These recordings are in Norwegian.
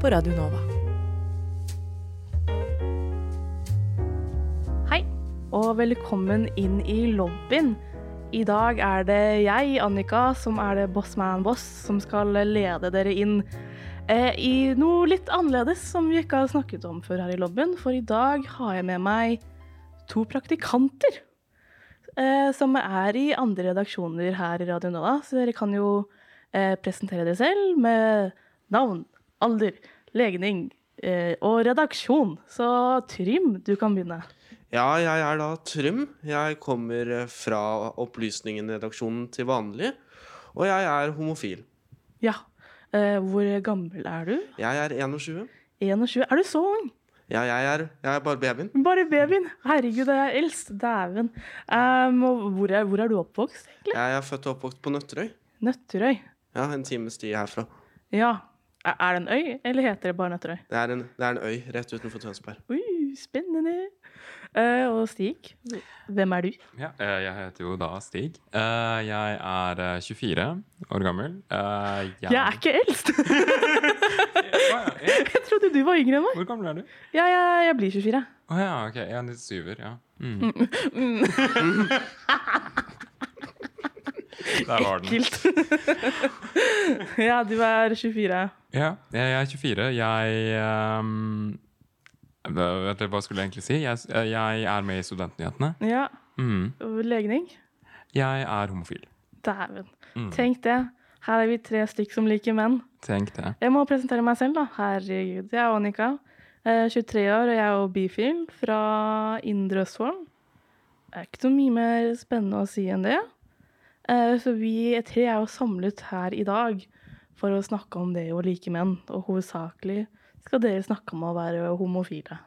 på Radio Nova. Hei, og velkommen inn i lobbyen. I dag er det jeg, Annika, som er det Bossman Boss, som skal lede dere inn eh, i noe litt annerledes som vi ikke har snakket om før her i lobbyen. For i dag har jeg med meg to praktikanter. Eh, som er i andre redaksjoner her i Radio Nova, så dere kan jo eh, presentere dere selv med navn, alder, legning eh, og redaksjon. Så Trym, du kan begynne. Ja, jeg er da Trym. Jeg kommer eh, fra Opplysningen-redaksjonen til vanlig. Og jeg er homofil. Ja. Eh, hvor gammel er du? Jeg er 21. 21. Er du så ung? Ja, jeg er, jeg er bare babyen. Bare babyen. Herregud, jeg er eldst. Dæven. Um, hvor, er, hvor er du oppvokst, egentlig? Jeg er født og oppvokst på Nøtterøy. Nøtterøy. Ja, En times tid herfra. Ja. Er, det en øy, eller heter det bare Nøtterøy? Det er en, det er en øy rett utenfor Tønsberg. Ui, spennende. Uh, og Stig, hvem er du? Ja, eh, jeg heter jo da Stig. Uh, Jeg er eh, 24 år gammel. Uh, Jeg er ikke eldst! Jeg trodde du var yngre enn meg. Hvor gammel er du? Ja, jeg, jeg blir 24. Å ja, ok. Jeg er 97-er, ja. Mm. Ekkelt. ja, du er 24. Ja, jeg er 24. Jeg um, hva skulle jeg egentlig si? Jeg, jeg er med i Studentnyhetene. Ja. Mm. Legning? Jeg er homofil. Dæven. Mm. Tenk det. Her er vi tre stykk som liker menn. Tenk det. Jeg må presentere meg selv, da. Herregud. Jeg er Annika. eh, 23 år, og jeg er bifil fra Indre Østfold. Det er ikke så mye mer spennende å si enn det. Eh, Så vi tre er jo samlet her i dag for å snakke om det å like menn. Og hovedsakelig skal dere snakke om å være homofile.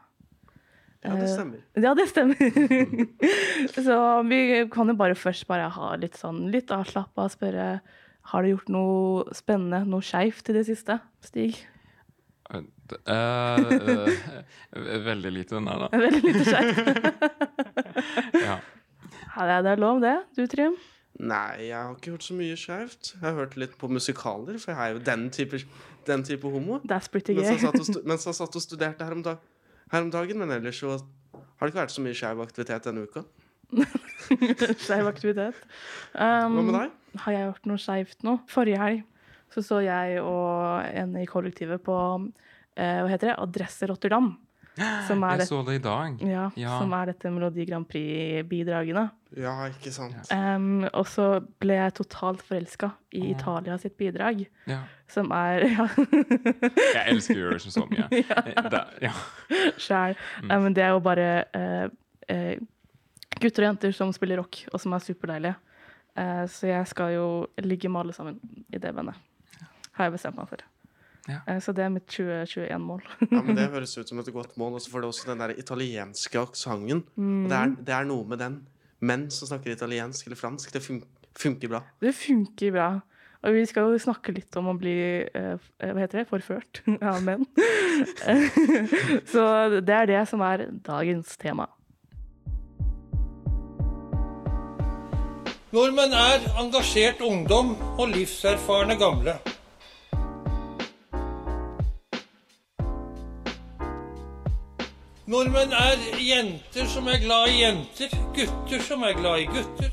Ja, det stemmer. Ja, det stemmer. så vi kan jo bare først bare ha litt sånn litt avslappa og spørre Har du gjort noe spennende, noe skeivt i det siste, Stig? Eh, eh, veldig lite, nei da. Veldig lite skeivt. Ja. Ja, det er lov, det. Du, Trym? Nei, jeg har ikke hørt så mye skjevt. Jeg har hørt litt på musikaler, for jeg er jo den type, den type homo. That's pretty Mens jeg, gay. satt og jeg satt og studerte her om, dag, her om dagen. Men ellers så har det ikke vært så mye skeiv aktivitet denne uka. Skeiv aktivitet. Hva Um, med deg? Har jeg gjort noe skeivt nå? Forrige helg så så jeg og en i kollektivet på eh, hva heter det? Adresse Rotterdam. Som er, Jeg så det i dag. ja, Ja. som er dette Melodi Grand Prix-bidragene. Ja, ikke sant. Um, og så ble jeg totalt forelska i Italia sitt bidrag, Ja. som er ja, Jeg elsker Eurovision så mye. Eh, ja. sjæl. Mm. Um, det er jo bare uh, uh, gutter og jenter som spiller rock, og som er superdeilige. Uh, så jeg skal jo ligge med alle sammen i det bandet. Har jeg bestemt meg for. Ja. Eh, så det er mitt 2021-mål. Ja, men Det høres ut som et godt mål. Og så får det også den der italienske aksenten. Og det er, det er noe med den. Menn som snakker italiensk eller fransk, det fun funker bra. Det funker bra. Og vi skal jo snakke litt om å bli eh, eh, hva heter det, forført av menn. så det er det som er dagens tema. Nordmenn er engasjert ungdom og livserfarne gamle. Nordmenn er jenter som er glad i jenter, gutter som er glad i gutter.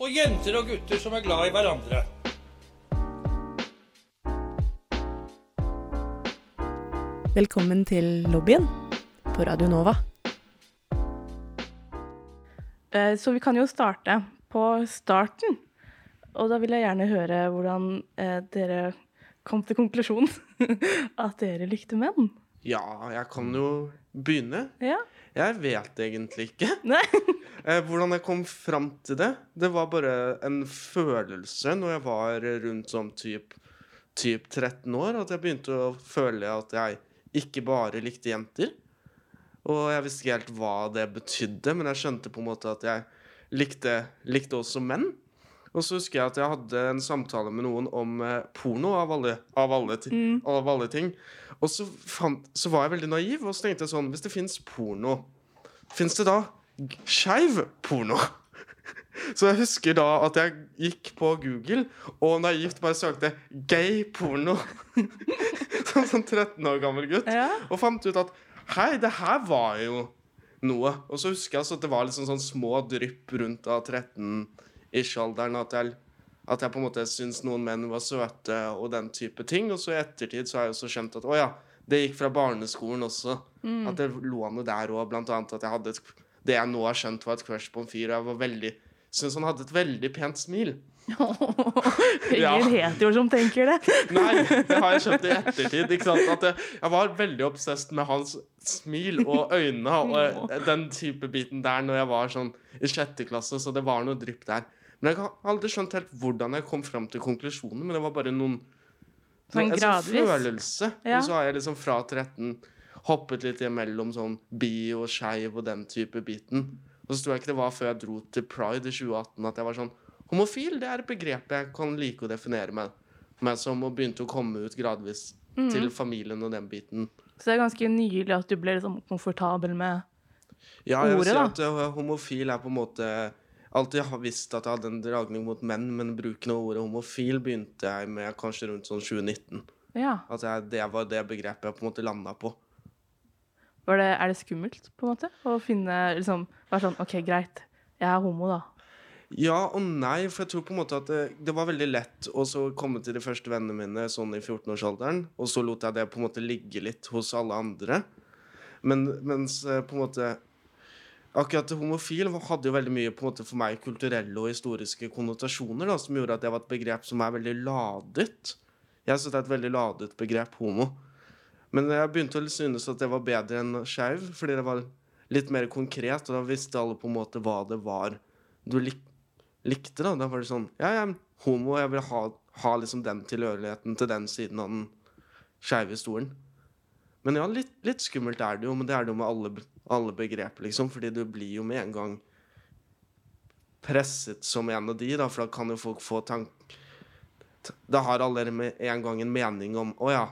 Og jenter og gutter som er glad i hverandre. Velkommen til lobbyen på Radio Nova. Eh, Så vi kan jo starte på starten. Og da vil jeg gjerne høre hvordan eh, dere kom til konklusjonen at dere likte menn. Ja, jeg kan jo begynne. Ja. Jeg vet egentlig ikke eh, hvordan jeg kom fram til det. Det var bare en følelse når jeg var rundt sånn typ typ 13 år at jeg begynte å føle at jeg ikke bare likte jenter. Og jeg visste ikke helt hva det betydde, men jeg skjønte på en måte at jeg likte, likte også menn. Og så husker jeg at jeg hadde en samtale med noen om eh, porno, av alle, av alle, mm. av alle ting. Og så, fant, så, var jeg veldig naiv, og så tenkte jeg sånn Hvis det fins porno, fins det da skeiv porno? Så jeg husker da at jeg gikk på Google og naivt bare søkte 'gay porno'. Som sånn 13 år gammel gutt. Ja. Og fant ut at hei, det her var jo noe. Og så husker jeg at det var liksom sånn små drypp rundt av 13 ish-alderen at jeg, at jeg på en måte syns noen menn var søte og den type ting. Og så i ettertid så har jeg også skjønt at å ja, det gikk fra barneskolen også. Mm. At det lå noe der òg, blant annet at jeg hadde et, det jeg nå har skjønt var et crush på en fyr. Og jeg var veldig, syntes han hadde et veldig pent smil. Ingen ja. hetero som tenker det. Nei, det har jeg skjønt i ettertid. At jeg, jeg, var veldig obsessed med hans smil og øyne og eh, den type biten der når jeg var sånn i sjette klasse, så det var noe drypp der. Men jeg har aldri skjønt helt hvordan jeg kom fram til konklusjonen, men det var bare noen Sånn en sånn følelse. Ja. Og så har jeg liksom fra 13 hoppet litt imellom sånn bi og skeiv og den type biten. Og så tror jeg ikke det var før jeg dro til Pride i 2018 at jeg var sånn Homofil, det er et begrep jeg kan like å definere meg, meg som, og begynte å komme ut gradvis Mm. til familien og den biten. Så det er ganske nylig at du ble liksom komfortabel med Ja, jeg vil si at uh, homofil er på en måte Alltid visst at jeg hadde en dragning mot menn, men bruken av ordet homofil begynte jeg med kanskje rundt sånn 2019. Ja. At jeg, det var det begrepet jeg på en måte landa på. Var det, er det skummelt, på en måte? Å finne liksom Være sånn OK, greit, jeg er homo, da. Ja og nei, for jeg tror på en måte at det, det var veldig lett å så komme til de første vennene mine sånn i 14-årsalderen, og så lot jeg det på en måte ligge litt hos alle andre. Men, mens eh, på en måte Akkurat homofil hadde jo veldig mye på en måte for meg kulturelle og historiske konnotasjoner, da, som gjorde at det var et begrep som er veldig ladet. Jeg synes det er et veldig ladet begrep, homo. Men jeg begynte å synes at det var bedre enn skeiv, fordi det var litt mer konkret, og da visste alle på en måte hva det var du lik likte. Da Da var det sånn Ja, jeg er homo, og jeg vil ha, ha liksom den tilhørigheten til den siden av den skeive historien. Men ja, litt, litt skummelt er det jo, men det er det jo med alle, alle begreper, liksom, fordi du blir jo med en gang presset som en av de, da, for da kan jo folk få tank... Da har alle med en gang en mening om å ja,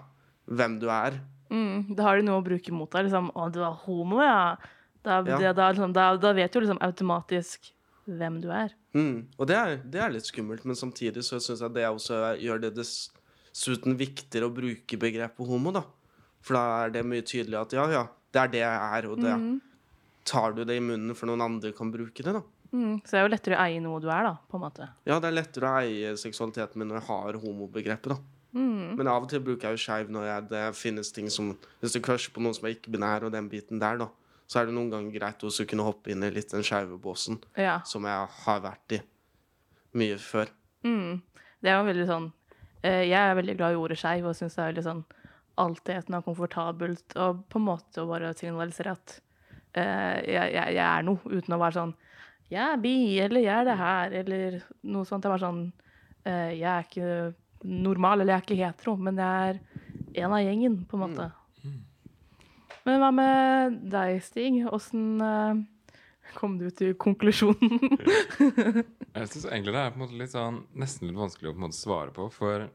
hvem du er. Mm, da har de noe å bruke mot deg. Liksom, 'Å, du er homo, ja'. Da, Ja. det, da, liksom, da, da vet du liksom automatisk hvem du er. Mm. Og det er, det er litt skummelt, men samtidig så syns jeg det også gjør det dessuten viktigere å bruke begrepet homo, da. For da er det mye tydeligere at ja, ja, det er det jeg er, og det tar du det i munnen for noen andre kan bruke det, da. Mm, så det er jo lettere å eie noe du er, da, på en måte. Ja, det er lettere å eie seksualiteten min når jeg har homobegrepet, da. Mm. Men av og til bruker jeg jo skeiv når jeg, det finnes ting som Hvis du crusher på noen som er ikke-binær, og den biten der, da, så er det noen ganger greit også å kunne hoppe inn i litt den skeive båsen, Ja. som jeg har vært i mye før. Mm. Det er jo veldig sånn eh, Jeg er veldig glad i ordet skeiv og syns det er veldig sånn altetende og komfortabelt og på en måte å bare signalisere at eh, jeg, jeg, jeg er noe, uten å være sånn Jeg er bi, eller jeg er det her, eller noe sånt. Det var sånn eh, Jeg er ikke normal, eller jeg er ikke hetero, men jeg er en av gjengen, på en måte. Men hva med deg, Stig? Åssen eh, kom du til konklusjonen? Jeg syns egentlig det er på en måte litt sånn, nesten litt vanskelig å på en måte svare på. For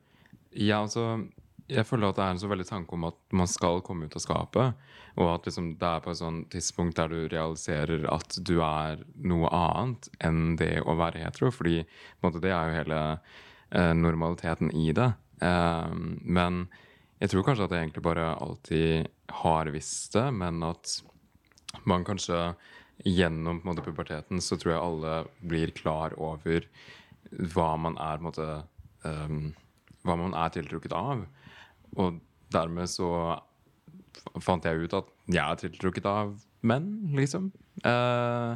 ja, altså, jeg føler at det er en så veldig tanke om at man skal komme ut av skapet. Og at liksom, det er på et sånt tidspunkt der du realiserer at du er noe annet enn det å være hetero. Fordi måte, det er jo hele eh, normaliteten i det. Eh, men jeg tror kanskje at jeg egentlig bare alltid har visst det, men at man kanskje gjennom måte, puberteten så tror jeg alle blir klar over hva man er på en måte um, Hva man er tiltrukket av. Og dermed så fant jeg ut at jeg er tiltrukket av menn, liksom. Eh,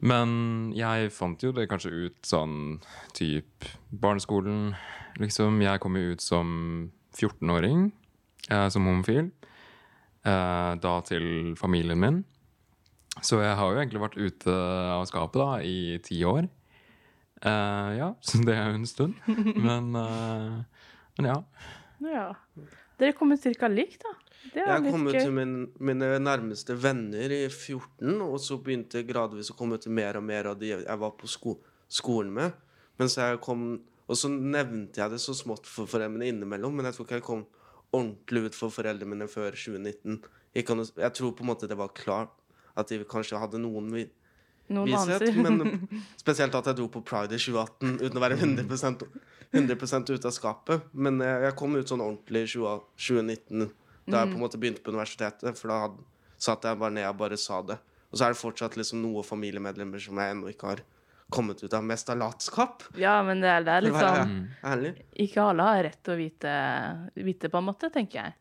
men jeg fant jo det kanskje ut sånn typ barneskolen, liksom. Jeg kom jo ut som 14-åring, eh, som homofil. Eh, da til familien min. Så jeg har jo egentlig vært ute av skapet da i ti år. Eh, ja, så det er jo en stund. Men, eh, Men ja. Ja. Dere kom ut cirka likt, da. Det Jeg kom ut til min, mine nærmeste venner i 14, og så begynte jeg gradvis å komme ut til mer og mer av de jeg var på sko skolen med. Mens jeg kom, og så nevnte jeg det så smått for foreldrene innimellom, men jeg tror ikke jeg kom ordentlig ut for foreldrene mine før 2019. Jeg, kan, jeg tror på en måte det var klart at de kanskje hadde noen Noen vishet, anelser. men spesielt at jeg dro på Pride i 2018 uten å være 100%, 100% ute av skapet. Men jeg, jeg kom ut sånn ordentlig i 2019, da jeg på en måte begynte på universitetet. For da hadde, satt jeg bare ned og bare sa det. Og så er det fortsatt liksom noen familiemedlemmer som jeg ennå ikke har kommet ut av. Mest av latskap. Ja, men det er, det er være sånn ærlig. Ikke alle har rett til å vite, vite, på en måte, tenker jeg.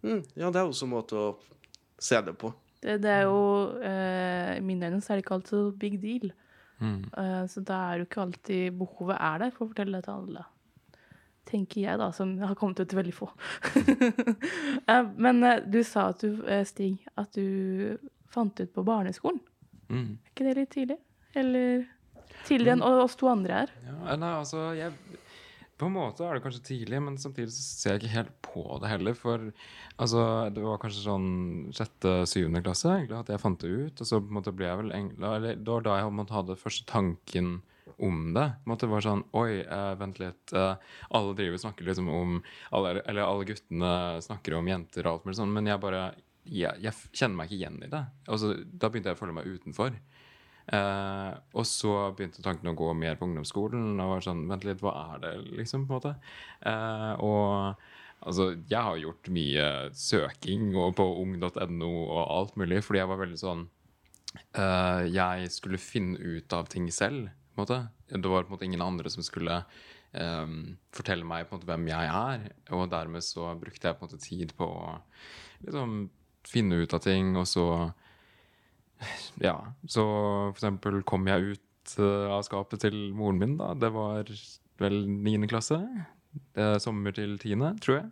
Mm, ja, det er også en måte å se det på. Det, det er jo eh, I mine øyne så er det ikke alltid så big deal. Mm. Eh, så da er jo ikke alltid behovet er der for å fortelle det til alle. Tenker jeg, da, som har kommet ut til veldig få. Eh, men eh, du sa at du, eh, Stig, at du fant ut på barneskolen. Mm. Er ikke det litt tidlig? Eller tidligere enn oss to andre her? Ja, nei, altså jeg, På en måte er det kanskje tidlig, men samtidig så ser jeg ikke helt på det heller. For altså, det var kanskje sånn sjette-syvende klasse egentlig, at jeg fant det ut. Og så på en måte ble jeg vel engler, eller, Det var da jeg måtte ha den første tanken om det. På en måte var sånn Oi, eh, vent litt. Eh, alle driver snakker liksom om alle, Eller alle guttene snakker om jenter og alt mulig sånn, men jeg bare jeg, jeg kjenner meg ikke igjen i det. Altså, da begynte jeg å føle meg utenfor. Eh, og så begynte tanken å gå mer på ungdomsskolen. Og var sånn, vent litt, hva er det, liksom? på en måte? Eh, og altså, jeg har gjort mye søking og på ung.no og alt mulig, fordi jeg var veldig sånn eh, Jeg skulle finne ut av ting selv. på en måte. Det var på en måte ingen andre som skulle eh, fortelle meg på en måte hvem jeg er. Og dermed så brukte jeg på en måte tid på å liksom finne ut av ting, og så ja, så for eksempel kom jeg ut eh, av skapet til moren min da. Det var vel 9. klasse. Er sommer til 10., tror jeg.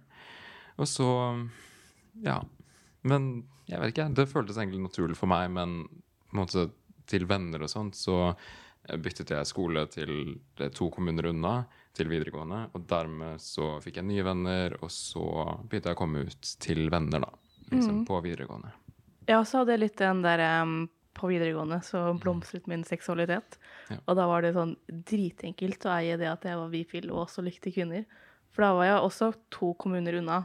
Og så, ja. Men jeg vet ikke, det føltes egentlig naturlig for meg, men på en måte til venner og sånt, så eh, byttet jeg skole til eh, to kommuner unna, til videregående. Og dermed så fikk jeg nye venner, og så begynte jeg å komme ut til venner, da. Liksom, på videregående. Jeg så hadde jeg litt den der um, på videregående, så blomstret min seksualitet. Ja. Og da var det sånn dritenkelt å eie det at jeg var bifil og også likte kvinner. For da var jeg også to kommuner unna,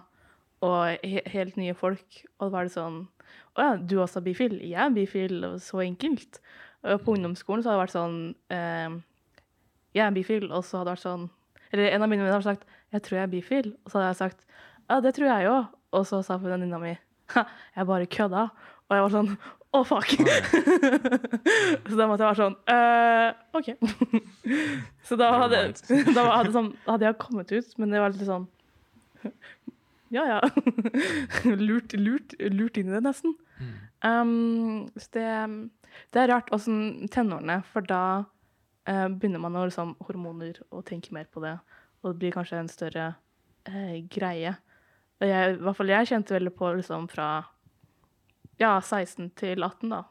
og he helt nye folk. Og da var det sånn Å ja, du også er bifil? Jeg er bifil, og så enkelt. Og på ungdomsskolen så hadde det vært sånn em, Jeg er bifil, og så hadde det vært sånn Eller en av mine venner hadde sagt Jeg tror jeg er bifil. Og så hadde jeg sagt Ja, det tror jeg òg. Og så sa venninna mi jeg bare kødda. Og jeg var sånn Å, fuck. så da måtte jeg være sånn «Øh, OK. så da hadde, da, hadde, sånn, hadde jeg kommet ut, men det var litt sånn Ja, ja. lurt, lurt, lurt inn i det, nesten. Um, så det, det er rart åssen tenårene, for da uh, begynner man å liksom hormoner og tenke mer på det, og det blir kanskje en større uh, greie. Jeg, I hvert fall jeg kjente veldig på liksom fra ja, 16 til 18, da,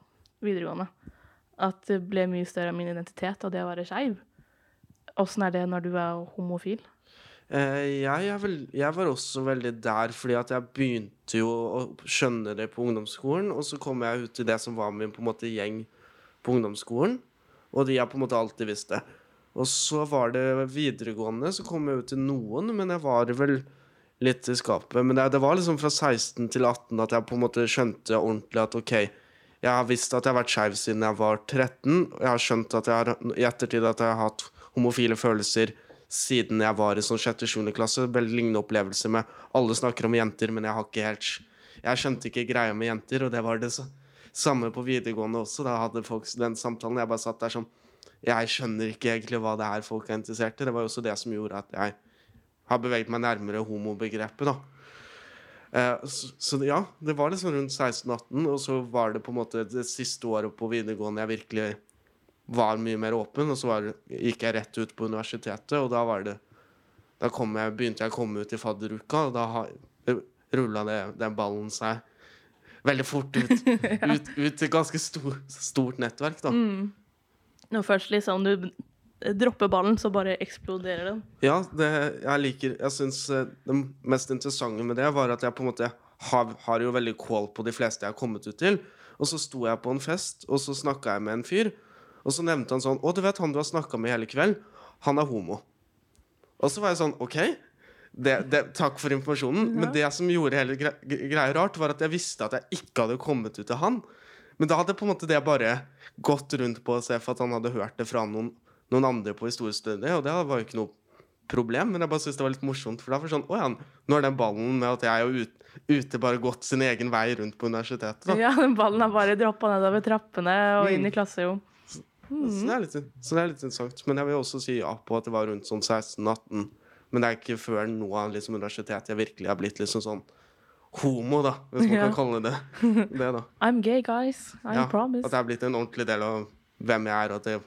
videregående, at det ble mye større av min identitet og det å være skeiv. Åssen er det når du er homofil? Eh, jeg, vel, jeg var også veldig der, fordi at jeg begynte jo å skjønne det på ungdomsskolen, og så kom jeg ut i det som var min på en måte gjeng på ungdomsskolen, og de har på en måte alltid visst det. Og så var det videregående, så kom jeg ut til noen, men jeg var vel litt i skapet. Men det, det var liksom fra 16 til 18 at jeg på en måte skjønte ordentlig at OK, jeg har visst at jeg har vært skeiv siden jeg var 13, og jeg har skjønt at jeg har, i ettertid at jeg har hatt homofile følelser siden jeg var i sånn sjette-sjuende klasse. Veldig lignende opplevelse med alle snakker om jenter, men jeg har ikke helt Jeg skjønte ikke greia med jenter, og det var det så, samme på videregående også. Da hadde folk den samtalen. Jeg bare satt der som Jeg skjønner ikke egentlig hva det er folk er interessert i. Det var jo også det som gjorde at jeg har beveget meg nærmere homobegrepet, da. Eh, så, så ja, det var liksom rundt 16-18, og så var det på en måte det siste året på videregående jeg virkelig var mye mer åpen, og så var, gikk jeg rett ut på universitetet, og da var det Da kom jeg, begynte jeg å komme ut i fadderuka, og da rulla den ballen seg veldig fort ut, ut, ut til et ganske stor, stort nettverk, da. Når først liksom du dropper ballen, så bare eksploderer den. Ja, det jeg liker Jeg syns eh, det mest interessante med det var at jeg på en måte har, har jo veldig kål på de fleste jeg har kommet ut til. Og så sto jeg på en fest, og så snakka jeg med en fyr. Og så nevnte han sånn Å, du vet han du har snakka med hele kveld? Han er homo. Og så var jeg sånn OK. Det, det, takk for informasjonen. Men det som gjorde hele gre greia rart, var at jeg visste at jeg ikke hadde kommet ut til han. Men da hadde på en måte det bare gått rundt på å se for at han hadde hørt det fra noen, noen andre på historiestudiet, og det var jo ikke noe problem, men jeg bare syntes det var litt morsomt. For da var det sånn Å ja, nå er den ballen med at jeg er ut, ute bare gått sin egen vei rundt på universitetet, da. Ja, den ballen har bare droppa nedover trappene og Mm. inn i klasserom. Så, det litt, så det er litt interessant. Men jeg vil også si ja på at det var rundt sånn 16-18. Men det er ikke før nå av liksom, universitetet jeg virkelig har blitt liksom sånn homo, da, hvis man Ja. kan kalle det det. da. I'm gay, guys. I Ja, promise. at det er blitt en ordentlig del av hvem jeg er. og At det.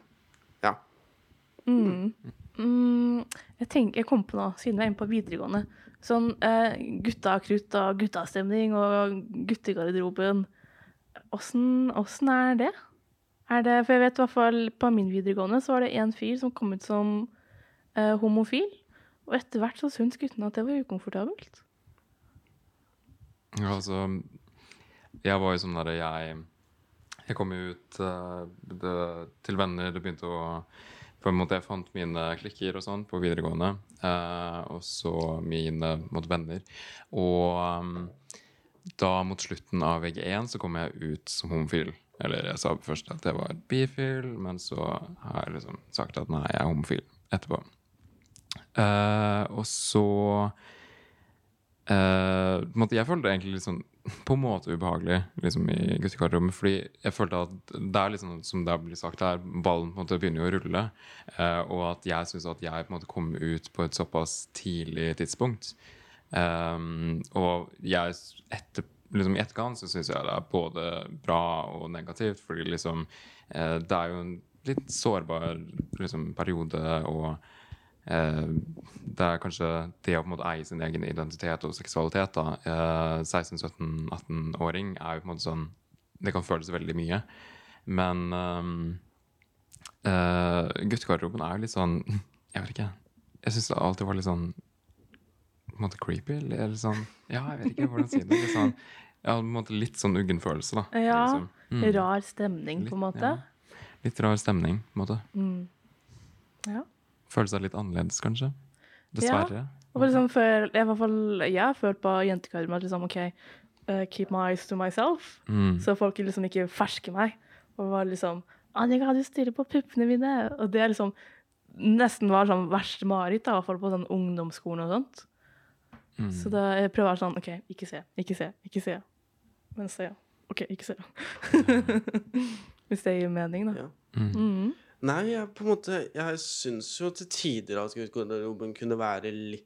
Mm, jeg tenker, jeg kom på noe, siden vi er inne på videregående. Sånn eh, gutta krutt og guttastemning og guttegarderoben. Åssen er det? Er det? For jeg vet i hvert fall på min videregående så var det en fyr som kom ut som eh, homofil. Og etter hvert så syntes guttene at det var ukomfortabelt. Ja, altså Jeg var jo sånn der jeg Jeg kom ut uh, det, til venner. Det begynte å på en måte Jeg fant mine klikker og sånn på videregående. eh, og så mine måte, venner. Og um, da mot slutten av VG1 så kom jeg ut som homofil. Eller jeg sa først at jeg var bifil, men så har jeg liksom sagt at nei, jeg er homofil etterpå. Eh, og så Uh, jeg følte egentlig litt sånn på en måte ubehagelig liksom, i guttegarderoben. Fordi jeg følte at det er liksom, som det blir sagt her, ballen på en måte begynner jo å rulle. eh, og at jeg syns at jeg på en måte kom ut på et såpass tidlig tidspunkt. Um, og jeg etter, liksom, i etterkant så syns jeg det er både bra og negativt. Fordi liksom eh, det er jo en litt sårbar liksom, periode. og det er kanskje det å på en måte eie sin egen identitet og seksualitet. da, eh, 16-17-18-åring er jo på en måte sånn Det kan føles veldig mye. Men um, eh, guttegarderoben er jo litt sånn Jeg vet ikke. Jeg syns det alltid var litt sånn på en måte creepy. Eller eller sånn Ja, jeg vet ikke hvordan å si det. Litt sånn, ja, på en måte litt sånn uggen følelse, da. Ja, liksom. Mm. Rar stemning, på en måte. Ja. Litt rar stemning, på en måte. Mm. Ja. Føle seg litt annerledes, kanskje. Dessverre. Og liksom for, jeg, i hvert fall, jeg har følt på jentekarma at liksom, OK, uh, keep my eyes to myself. Mm. Så folk liksom ikke fersker meg. Og var liksom 'Annika, du stirrer på puppene mine.' Og det liksom nesten var sånn verste mareritt, i hvert fall på sånn ungdomsskolen og sånt. Mm. Så da jeg prøver å være sånn OK, ikke se, ikke se, ikke se. Men se. ja. OK, ikke se. Hvis det gir mening, da. Ja. Mm. Mm. Nei, jeg på en måte Jeg syns jo til tider at guttegarderoben kunne være li,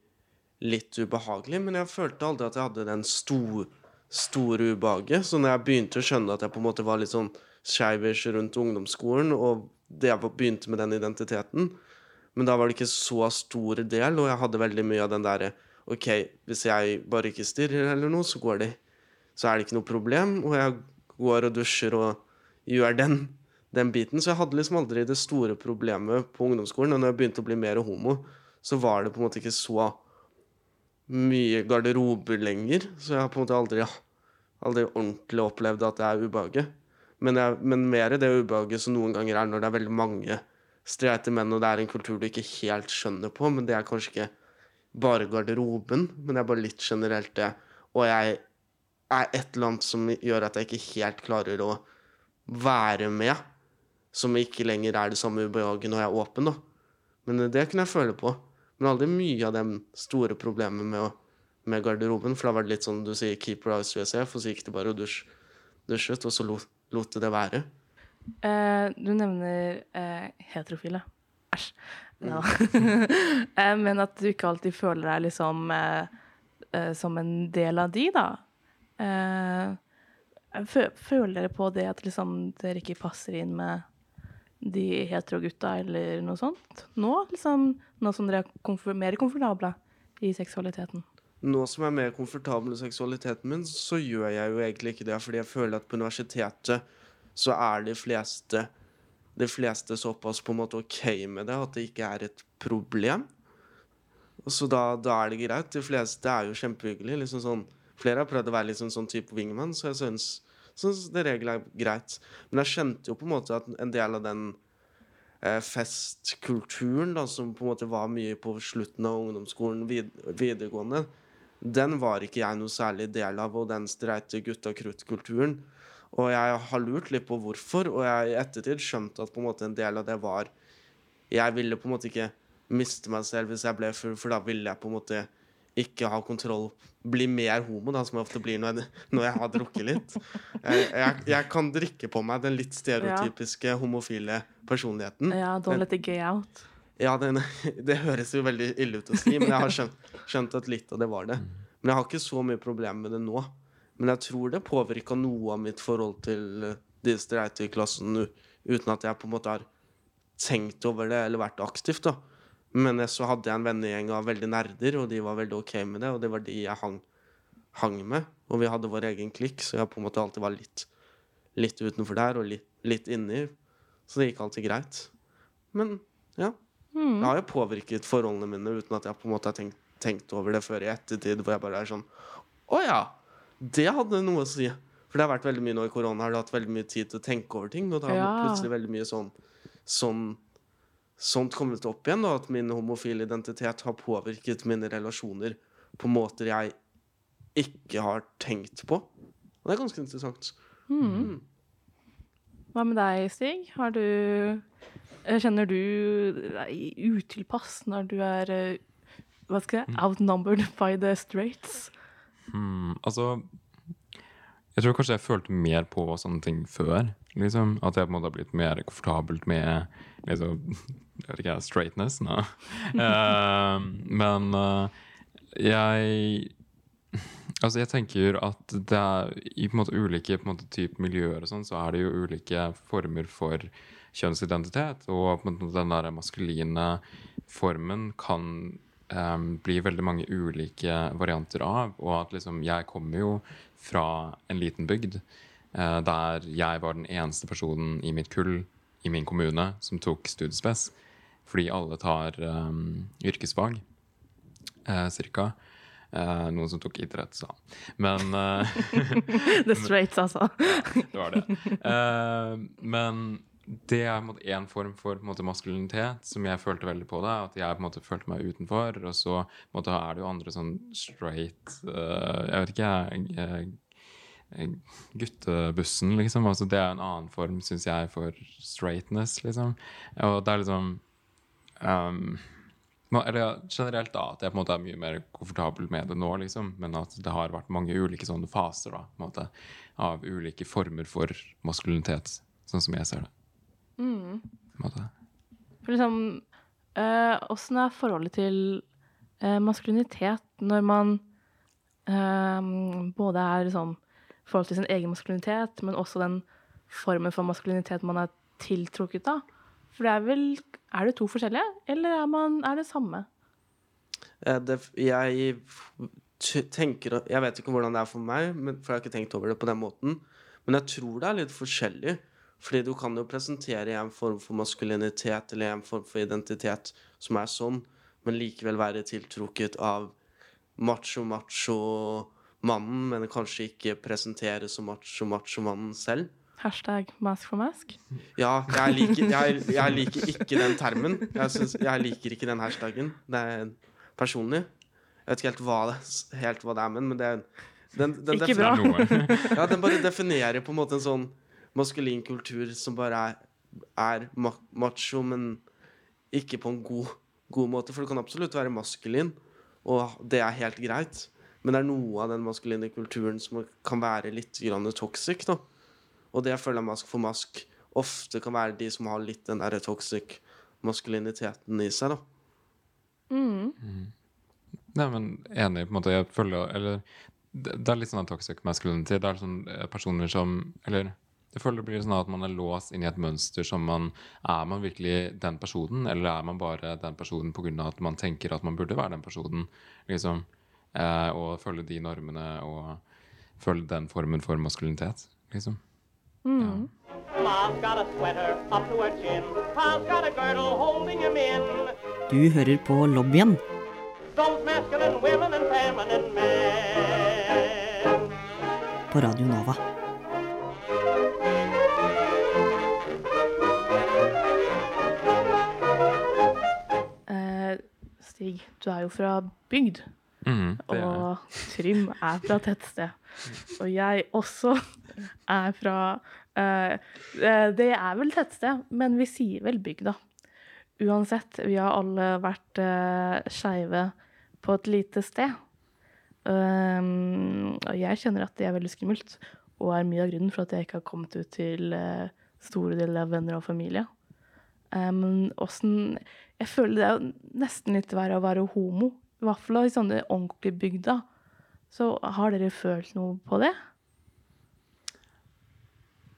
litt ubehagelig, men jeg følte aldri at jeg hadde den store, store ubehaget. Så når jeg begynte å skjønne at jeg på en måte var litt sånn skeivers rundt ungdomsskolen, og det jeg begynte med den identiteten Men da var det ikke så stor del, og jeg hadde veldig mye av den derre OK, hvis jeg bare ikke stirrer eller noe, så går det Så er det ikke noe problem, og jeg går og dusjer og gjør den den biten. Så jeg hadde liksom aldri det store problemet på ungdomsskolen. Og når jeg begynte å bli mer homo, så var det på en måte ikke så mye garderober lenger. Så jeg har på en måte aldri, aldri ordentlig opplevd at det er ubehaget. Men, jeg, men mer det ubehaget som noen ganger er når det er veldig mange streite menn, og det er en kultur du ikke helt skjønner på, men det er kanskje ikke bare garderoben, men det er bare litt generelt det. Og jeg er et eller annet som gjør at jeg ikke helt klarer å være med, som ikke lenger er det samme ubehaget når jeg er åpen, da. Men det kunne jeg føle på. Men aldri mye av de store problemene med, med garderoben, for da var det litt sånn du sier 'keep your eyes USF', og så gikk det bare og dusj, dusjet, og så lot, lot det det være. Uh, du nevner uh, heterofile. Æsj. No. eh, men at du ikke alltid føler deg liksom eh, eh, som en del av de, da. Eh, føler dere på det at liksom dere ikke passer inn med de heterogutta eller noe sånt? Nå, liksom, nå som dere er komfor mer komfortable i seksualiteten? Nå som jeg er mer komfortabel i seksualiteten min, så gjør jeg jo egentlig ikke det, fordi jeg føler at på universitetet så er de fleste de fleste såpass på en måte ok med det at det ikke er et problem. Så da, da er det greit. De fleste er jo kjempehyggelige. Liksom sånn, flere har prøvd å være liksom sånn type wingman, så jeg syns, syns det regelen er greit. Men jeg kjente jo på en måte at en del av den eh, festkulturen da, som på en måte var mye på slutten av ungdomsskolen, vid videregående, den var ikke jeg noe særlig del av, og den streite gutta krutt-kulturen. Og jeg har lurt litt på hvorfor, og jeg i ettertid skjønte at på en måte en del av det var Jeg ville på en måte ikke miste meg selv hvis jeg ble full, for da ville jeg på en måte ikke ha kontroll. Bli mer homo, da, som jeg ofte blir når jeg, når jeg har drukket litt. Jeg, jeg, kan drikke på meg den litt stereotypiske homofile personligheten. Ja, don't let it gay out. Ja, det, det høres jo veldig ille ut å si, men jeg har skjønt, skjønt at litt av det var det. Men jeg har ikke så mye problemer med det nå. Men jeg tror det påvirka noe av mitt forhold til eh, de streite i klassen uten at jeg på en måte har tenkt over det eller vært aktivt. da. Men så hadde jeg en vennegjeng av veldig nerder, og de var veldig ok med det. Og det var de jeg hang, hang med. Og vi hadde vår egen klikk, så jeg på en måte alltid var litt, litt utenfor der og litt, litt inni. Så det gikk alltid greit. Men ja. Det har jo påvirket forholdene mine uten at jeg på en måte har tenkt, tenkt over det før i ettertid, hvor jeg bare er sånn Å ja! Det hadde noe å si. For det har vært veldig mye nå i korona, har du hatt veldig mye tid til å tenke over ting, og da har Ja. plutselig veldig mye sånn sånn sånt kommet opp igjen, da, at min homofile identitet har påvirket mine relasjoner på måter jeg ikke har tenkt på. Og det er ganske interessant. Hva med deg, Stig? Har du eh, Kjenner du deg utilpass når du er eh, hva skal jeg, outnumbered by the straights? Mm, altså Jeg tror kanskje jeg følte mer på sånne ting før. Liksom. At jeg på en måte har blitt mer komfortabelt med liksom, jeg vet ikke, straightness. No. uh, men uh, jeg Altså, jeg tenker at det er i på en måte ulike på en måte, type miljøer og sånn, så er det jo ulike former for kjønnsidentitet. Og på en måte, den der maskuline formen kan um, bli veldig mange ulike varianter av. Og at liksom Jeg kommer jo fra en liten bygd eh, der jeg var den eneste personen i mitt kull i min kommune som tok studiespes. Fordi alle tar um, yrkesfag, eh, cirka. Eh, noen som tok idrett, sa han. Men eh, The straights, altså. det var det. Eh, men det er en form for en måte, maskulinitet som jeg følte veldig på det. At jeg på en måte følte meg utenfor. Og så måte, er det jo andre sånn straight eh, Jeg vet ikke, jeg. Eh, guttebussen, liksom. Altså, det er en annen form, syns jeg, for straightness, liksom. Og det er liksom um, eller generelt da, at jeg på en måte er mye mer komfortabel med det nå, liksom. Men at det har vært mange ulike sånne faser da, på en måte, av ulike former for maskulinitet, sånn som jeg ser det. På en måte. For liksom åssen øh, er forholdet til øh, maskulinitet når man øh, både er sånn forhold til sin egen maskulinitet, men også den formen for maskulinitet man er tiltrukket av? For det er vel Er det to forskjellige, eller er, man, er det samme? Det, jeg tenker Jeg vet ikke hvordan det er for meg, for jeg har ikke tenkt over det på den måten. Men jeg tror det er litt forskjellig. Fordi du kan jo presentere en form for maskulinitet eller en form for identitet som er sånn, men likevel være tiltrukket av macho-macho-mannen, men kanskje ikke presentere så macho-macho-mannen selv. Hashtag mask for mask? Ja, jeg liker, jeg, jeg liker ikke den termen. Jeg, synes, jeg liker ikke den hashtaggen. Det er personlig. Jeg vet ikke helt hva det, helt hva det er, men, men det er den, den Ikke bra. Ja, den bare definerer på en måte en sånn maskulin kultur som bare er, er macho, men ikke på en god, god måte. For du kan absolutt være maskulin, og det er helt greit. Men det er noe av den maskuline kulturen som kan være litt grann toxic. da. Og det jeg føler jeg Mask for mask ofte kan være de som har litt den der toxic maskuliniteten i seg. da. Nei, men enig, på en måte. Jeg føler Eller det, det er litt sånn toxic masculinity. Det er sånn eh, personer som Eller jeg føler det blir sånn at man er låst inn i et mønster som man Er man virkelig den personen, eller er man bare den personen pga. at man tenker at man burde være den personen? liksom eh, Og følge de normene og følge den formen for maskulinitet, liksom. Mm. Ma's got a sweater up to her chin. Pa's got a girdle holding him in. Du hører på lobbyen på Radio Nova. Eh, Stig, du er jo fra bygd, Er og Trym er fra tettsted. Og jeg også er fra eh, Det er vel tettsted, men vi sier vel bygda. Uansett, vi har alle vært uh, skeive på et lite sted. Um, og jeg kjenner at det er veldig skummelt, og er mye av grunnen for at jeg ikke har kommet ut til uh, store deler av venner og familie. Men Men åssen Jeg føler det er nesten litt verre å være homo. I hvert fall i sånne ordentlige bygder. Så har dere følt noe på det?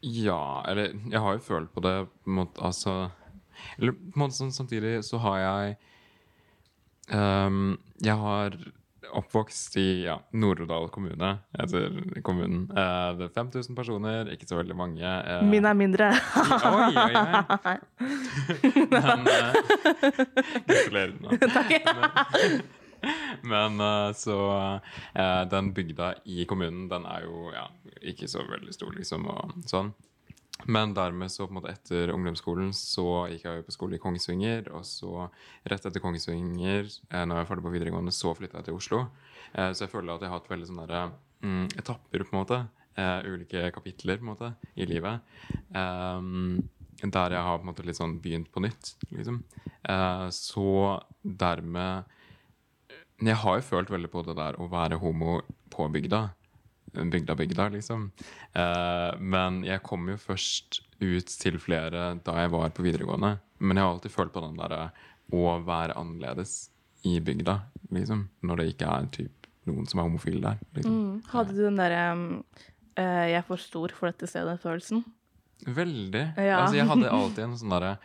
Ja, eller jeg har jo følt på det på en måte, altså Eller på en måte sånn samtidig så har jeg um, Jeg har oppvokst i ja, Nord-Odal kommune, heter kommunen. Uh, det er 5000 personer, ikke så veldig mange. Uh, Min er mindre. Oi, oi, oi. Men uh, Gratulerer. da. Men, men eh, så eh, Den bygda i kommunen, den er jo ja, ikke så veldig stor, liksom, og sånn. Men dermed så på en måte etter ungdomsskolen så gikk jeg jo på skole i Kongsvinger. Og så rett etter Kongsvinger, eh, når jeg var ferdig på videregående, så flytta jeg til Oslo. Så jeg føler at jeg har hatt veldig sånne der, mm, etapper, på en måte. Eh, ulike kapitler på en måte i livet. Um, der jeg har på en måte litt sånn begynt på nytt, liksom. Eh, så dermed Jeg har jo følt veldig på det der å være homo på bygda. Bygda, bygda, liksom. Eh, men jeg kom jo først ut til flere da jeg var på videregående. Men jeg har alltid følt på den derre å være annerledes i bygda, liksom. Når det ikke er typ noen som er homofile der. Liksom. Mm. Hadde du den derre eh, 'jeg er for stor for dette stedet'-følelsen? Veldig. Ja. Altså, jeg hadde alltid en sånn derre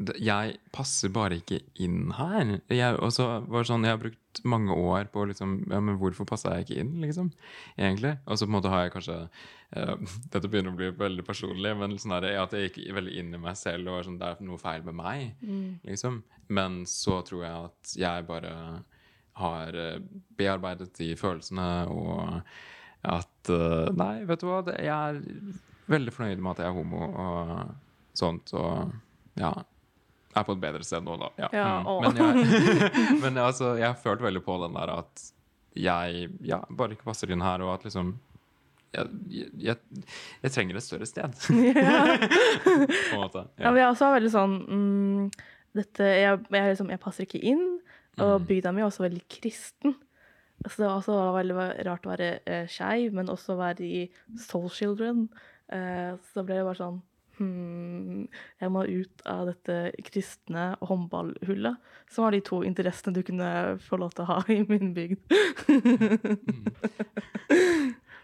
Jeg passer bare ikke inn her. Jeg, sånn, jeg har brukt mange år på liksom Ja, men hvorfor passer jeg ikke inn, liksom? Egentlig. Og så på en måte har jeg kanskje uh, Dette begynner å bli veldig personlig, men sånn der, at jeg gikk veldig inn i meg selv og sånn, det er noe feil med meg. liksom. Men så tror jeg at jeg bare har eh, bearbeidet de følelsene, og at uh, Nei, vet du hva, jeg er veldig fornøyd med at jeg er homo og sånt, og ja er på et bedre sted nå, da. Ja. Ja, mm. Men, jeg, men altså, jeg har følt veldig på den der at jeg ja, bare ikke passer inn her, og at liksom jeg, jeg, jeg trenger et større sted. på en måte. Ja, men jeg også er veldig sånn mm, dette, jeg, jeg, liksom, jeg passer ikke inn, og Mm. bygda mi er også veldig kristen. Så det var også veldig rart å være eh, skeiv, men også være i Soul Children. Eh, så ble det bare sånn hmm, Jeg må ut av dette kristne håndballhullet, som var de to interessene du kunne få lov til å ha i min bygd.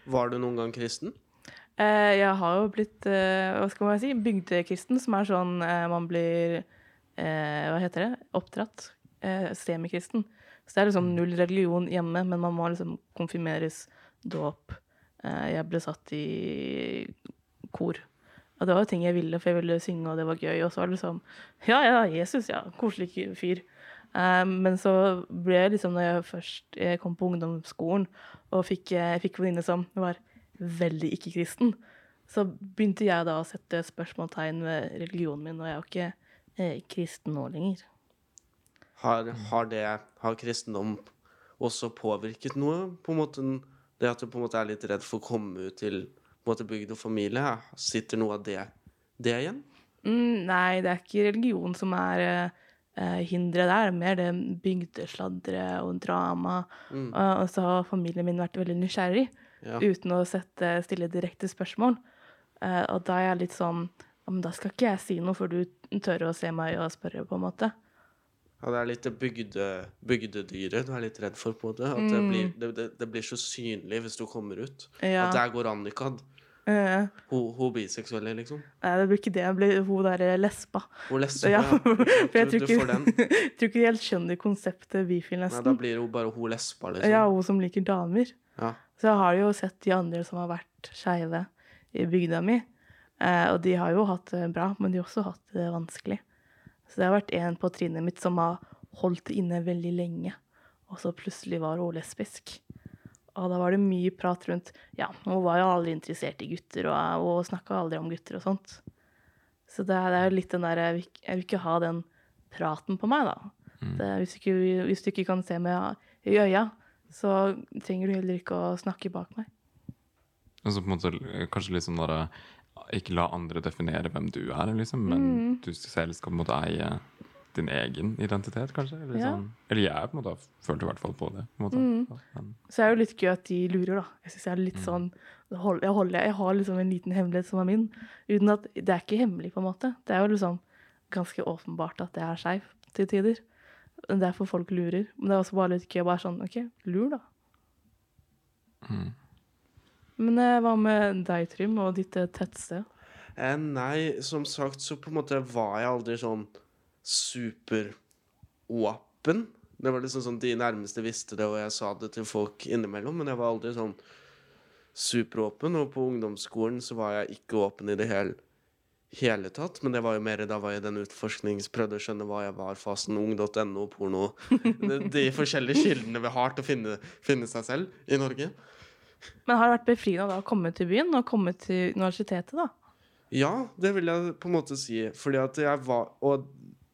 Var du noen gang kristen? Eh, jeg har jo blitt, eh, hva skal man si, bygdekristen, som er sånn eh, man blir eh, Hva heter det? Oppdratt. Eh, semikristen. Så det er liksom null religion hjemme, men man må liksom konfirmeres, dåp. Eh, jeg ble satt i kor. Og det var jo ting jeg ville, for jeg ville synge, og det var gøy. Og så var det liksom Ja, ja, Jesus, ja. Koselig fyr. Um, men så ble jeg liksom, når jeg først jeg kom på ungdomsskolen og fikk, jeg fikk venninne som var veldig ikke-kristen, så begynte jeg da å sette spørsmålstegn ved religionen min, og jeg er jo ikke eh, kristen nå lenger. Har, har, det, har kristendom også påvirket noe? På en måte Det at du på en måte er litt redd for å komme ut til på en måte bygd og familie, sitter noe av det, det igjen? Mm, nei, det er ikke religion som er eh, hinderet der, mer det bygdesladderet og drama. Mm. Og, og så har familien min vært veldig nysgjerrig, Ja. uten å sette, stille direkte spørsmål. Eh, og da er jeg litt sånn ja, men da skal ikke jeg si noe før du tør å se meg og spørre, på en måte. Ja, det er litt det bygde, bygdedyret du er litt redd for, på en måte. At det, Mm. blir, det, det, det blir så synlig hvis du kommer ut. Ja. At der går Annika. Eh, Hun, hun biseksuelle, liksom. nei, det blir ikke det. Det blir hun der eh, lesba. Hun lesba, Ja, ja. for jeg tror ikke, jeg tror ikke helt skjønner konseptet bifil, Nei, da blir hun bare hun lesba, liksom. Ja, hun som liker damer. Ja. Så jeg har jo sett de andre som har vært skeive i bygda mi. Eh, og de har jo hatt det bra, men de har også hatt det vanskelig. Så det har vært en på trinnet mitt som har holdt det inne veldig lenge, og så plutselig var hun lesbisk. Og da var det mye prat rundt Ja, hun var jo aldri interessert i gutter, og, og snakka aldri om gutter og sånt. Så det er, det er jo litt den der jeg jeg vil ikke ha den praten på meg, da. Det, hvis, du ikke, hvis du ikke kan se meg i øya, så trenger du heller ikke å snakke bak meg. Og så på en måte eh, kanskje litt sånn derre Ikke la andre definere hvem du er, liksom, men Mm. du selv skal på en måte eie din egen identitet, kanskje? Eller, Ja. sånn. eller jeg på en måte har følt i hvert fall på det. På en måte. Mm. Så er det jo litt gøy at de lurer, da. Jeg synes jeg er litt sånn jeg, holder, jeg, har liksom en liten hemmelighet som er min. Uten at Det er ikke hemmelig, på en måte. Det er jo liksom ganske åpenbart at det er skeiv til tider. Det er derfor folk lurer. Men det er også bare litt gøy. Bare sånn OK, lur, da. mm. Men eh, hva med deg, Trym, og ditt eh, tettsted? Eh, nei, som sagt så på en måte var jeg aldri sånn superåpen. Det var liksom sånn de nærmeste visste det, og jeg sa det til folk innimellom, men jeg var aldri sånn superåpen. Og på ungdomsskolen så var jeg ikke åpen i det hele, hele tatt, men det var jo mer da var jeg den utforsknings prøvde å skjønne hva jeg var, fasen ung.no, porno de, de forskjellige kildene vi har til å finne, finne seg selv i Norge. Men har det vært befriende da å komme til byen og komme til universitetet, da? Ja, det vil jeg på en måte si. Fordi at jeg var Og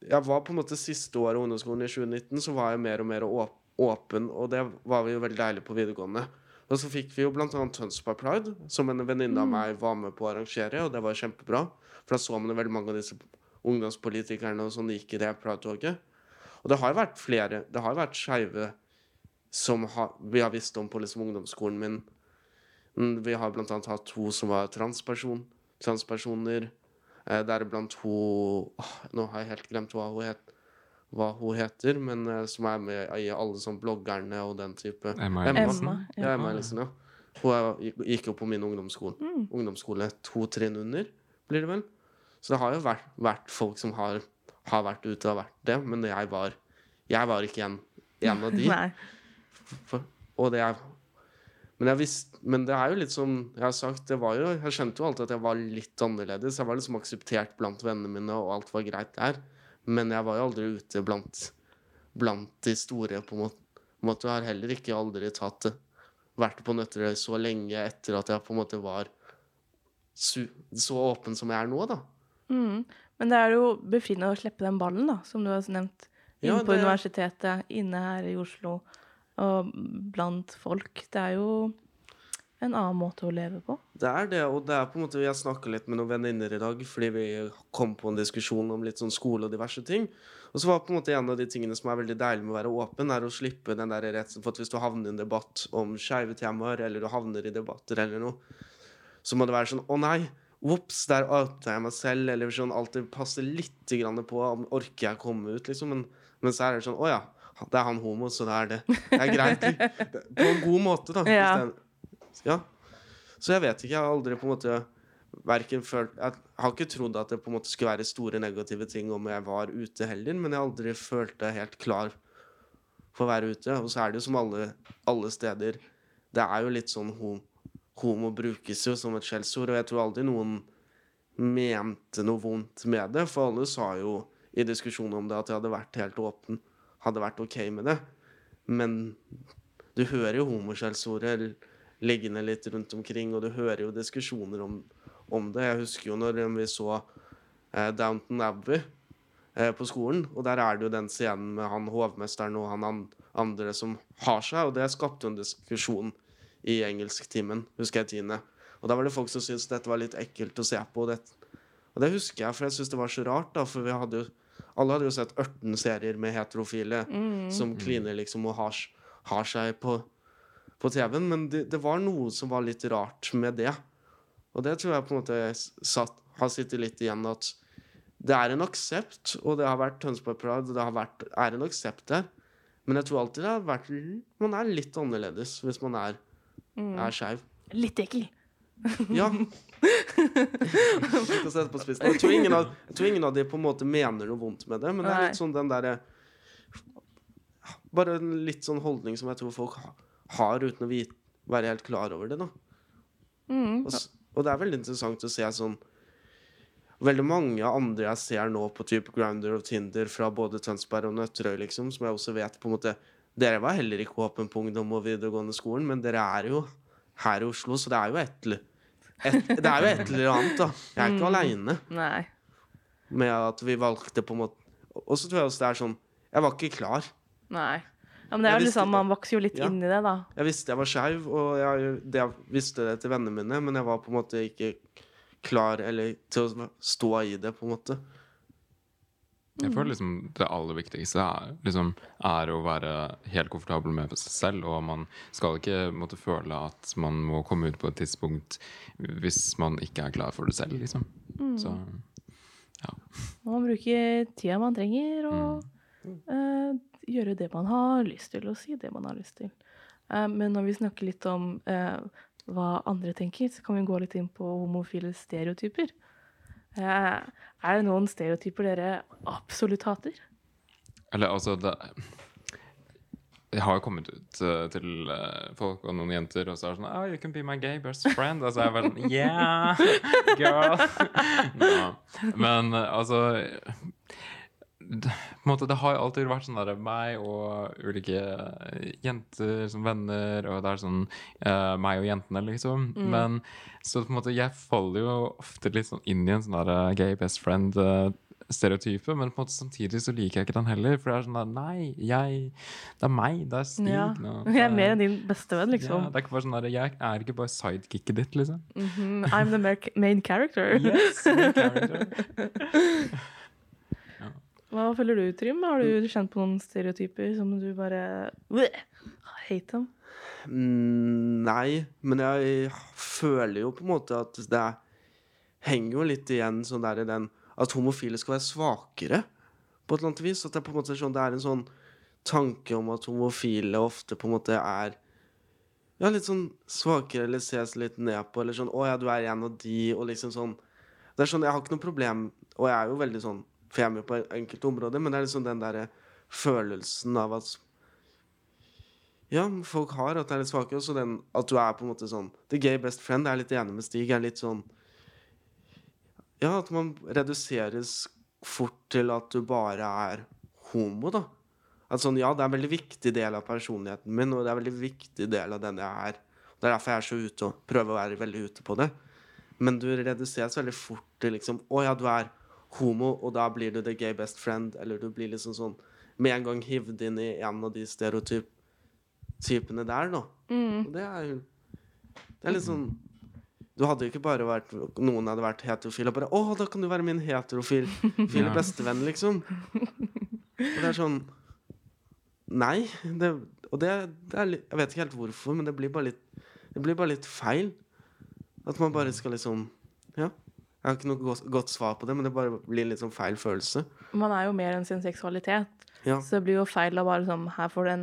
jeg var på en måte siste året av ungdomsskolen i 2019, så var jeg mer og mer åpen, og det var vi jo veldig deilig på videregående. Og så fikk vi jo annet Tønsberg Pride, som en venninne av meg var med på å arrangere, og det var kjempebra. For da så man jo veldig mange av disse ungdomspolitikerne og sånn gikk i det Pride-toget. Og det har jo vært flere Det har jo vært skeive som har, vi har visst om på liksom ungdomsskolen min. Mm, Vi har annet hatt to som var transperson, transpersoner. Eh, Deriblant hun åh, Nå har jeg helt glemt hva hun, het, hva hun heter, men eh, som er med i alle sånn bloggerne og den type. Emma Ellison. Ja. Emma Ellison, ja. Hun er, gikk- gikk jo på min ungdomsskole. Mm. Ungdomsskole to trinn under, blir det vel. Så det har jo vært, vært folk som har, har vært ute og vært det, men jeg var, jeg var ikke en, en av de. For, og det er men, visst, men det er jo litt som jeg har sagt det var jo, Jeg skjønte jo alltid at jeg var litt annerledes. Jeg var liksom akseptert blant vennene mine, og alt var greit der. Men jeg var jo aldri ute blant, blant de store, på en måte. Jeg har heller ikke aldri tatt det vært på Nøtterøy så lenge etter at jeg på en måte var så åpen som jeg er nå, da. Mm. Men det er jo befriende å slippe den ballen, da, som du har nevnt. Ja, det... på universitetet, inne her i Oslo, og blant folk. Det er jo en annen måte å leve på. Det er det, og det er på en måte Jeg snakka litt med noen venninner i dag fordi vi kom på en diskusjon om litt sånn skole og diverse ting. Og så var på en måte en av de tingene som er veldig deilig med å være åpen, er å slippe den der redselen for at hvis du havner i en debatt om skeive temaer, eller du havner i debatter eller noe, så må det være sånn Å nei! Ops, der outa jeg meg selv. Eller sånn alltid passe litt på om orker jeg komme ut, liksom. Men, men så er det sånn Å ja, det er han homo, så det er det. Det er greit. På en god måte, da. Ja. Ja. Så jeg vet ikke. Jeg har aldri på en måte verken følt Jeg har ikke trodd at det på en måte skulle være store negative ting om jeg var ute heller, men jeg har aldri følt meg helt klar for å være ute. Og så er det jo som alle, alle steder Det er jo litt sånn homo, Homo brukes jo som et skjellsord, og jeg tror aldri noen mente noe vondt med det, for alle sa jo i diskusjonen om det at jeg hadde vært helt åpen, hadde vært OK med det. Men du hører jo homoskjellsordet liggende litt rundt omkring, og du hører jo diskusjoner om, om det. Jeg husker jo når vi så eh, Downton Abbey eh, på skolen, og der er det jo den scenen med han hovmesteren og han an andre som har seg, og det skapte jo en diskusjon i engelsktimen, husker jeg tiende. Og da var det folk som syntes dette var litt ekkelt å se på. Og det, og det husker jeg, for jeg syntes det var så rart, da, for vi hadde jo alle hadde jo sett 18 serier med heterofile som kliner liksom og har, har seg på, på TV-en, men det, det var noe som var litt rart med det. Og det tror jeg på en måte satt, har sittet litt igjen at det er en aksept, og det har vært Tønsberg Pride, og det har vært, er en aksept der. Men jeg tror alltid det har vært Man er litt annerledes hvis man er, er skeiv. Litt ekkel. Ja. Slutt å sette på spissen. Jeg tror, ingen av, jeg tror ingen av de på en måte mener noe vondt med det, men det er litt sånn den derre Bare en litt sånn holdning som jeg tror folk har uten å vite, være helt klar over det, da. Mm. Og, og det er veldig interessant å se sånn veldig mange andre jeg ser nå på type Grounder og Tinder fra både Tønsberg og Nøtterøy, liksom, som jeg også vet på en måte Dere var heller ikke åpen på ungdom og videregående skolen, men dere er jo her i Oslo, så det er jo et, eller- et, det er jo et eller annet, da. Jeg er ikke aleine Nei. med at vi valgte på en måte Og så tror jeg også det er sånn Jeg var ikke klar. Nei. Ja, men det er jo liksom. Man vokser jo litt Ja. inn i det, da. Jeg visste jeg var skeiv, og jeg, det, jeg visste det til vennene mine, men jeg var på en måte ikke klar eller til å stå i det, på en måte. Jeg føler liksom det aller viktigste er, liksom, er å være helt komfortabel med seg selv. Og man skal ikke måtte føle at man må komme ut på et tidspunkt hvis man ikke er klar for det selv, liksom. Så Man må bruke tida man trenger, og eh, gjøre det man har lyst til, og si det man har lyst til. Eh, men når vi snakker litt om eh, hva andre tenker, så kan vi gå litt inn på homofile stereotyper. Eh, er det noen stereotyper dere absolutt hater? Eller altså det Jeg har jo kommet ut uh, til uh, folk og noen jenter, og så er det sånn Oh, you can be my gay best friend. Og så er jeg bare sånn Yeah, girl. Nå. Men uh, altså måte, det har jo alltid vært sånn der meg og ulike eh, jenter som venner, og det er sånn uh, meg og jentene, liksom. Men så på en måte, jeg faller jo ofte litt sånn inn i en sånn der eh, gay best friend-stereotype, men på en måte samtidig så liker jeg ikke den heller, for det er sånn der Nei, jeg Det er meg, det er Stig. Ja. Jeg er mer enn din bestevenn, ja, liksom. det er ikke bare sånn der, Jeg er ikke bare sidekicket ditt, liksom. Mhm, I'm the main character. Yes, main character. Hva føler du, Trym? Har du kjent på noen stereotyper som du bare Hate dem? Mm, nei, men jeg føler jo på en måte at det er, henger jo litt igjen sånn der i den At homofile skal være svakere, på et eller annet vis. At det, er på en måte sånn, det er en sånn tanke om at homofile ofte på en måte er ja, litt sånn svakere eller ses litt ned på, eller sånn 'Å ja, du er en av de', og liksom sånn Det er sånn, Jeg har ikke noe problem, og jeg er jo veldig sånn For jeg er med på enkelte områder, men det er liksom den derre følelsen av at ja, folk har at det er litt svake, og så den at du er på en måte sånn The gay best friend, jeg er litt enig med Stig, er litt sånn Ja, at man reduseres fort til at du bare er homo, da. At sånn, ja, det er en veldig viktig del av personligheten min, og det er en veldig viktig del av den jeg er. Det er derfor jeg er så ute og prøver å være veldig ute på det. Men du reduseres veldig fort til liksom Å ja, du er homo, og da blir du the gay best friend, eller du blir liksom sånn med en gang hivd inn i en av de stereotyp typene der, da. Og det er jo Det er litt sånn Du hadde jo ikke bare vært Noen hadde vært heterofil og bare 'Å, da kan du være min heterofil file Ja. bestevenn', liksom. Og det er sånn Nei. Det, og det, det er Jeg vet ikke helt hvorfor, men det blir bare litt Det blir bare litt feil. At man bare skal liksom Ja. Jeg har ikke noe godt, svar på det, men det bare blir litt sånn feil følelse. Man er jo mer enn sin seksualitet. Ja. Så det blir jo feil å bare sånn Her får du en,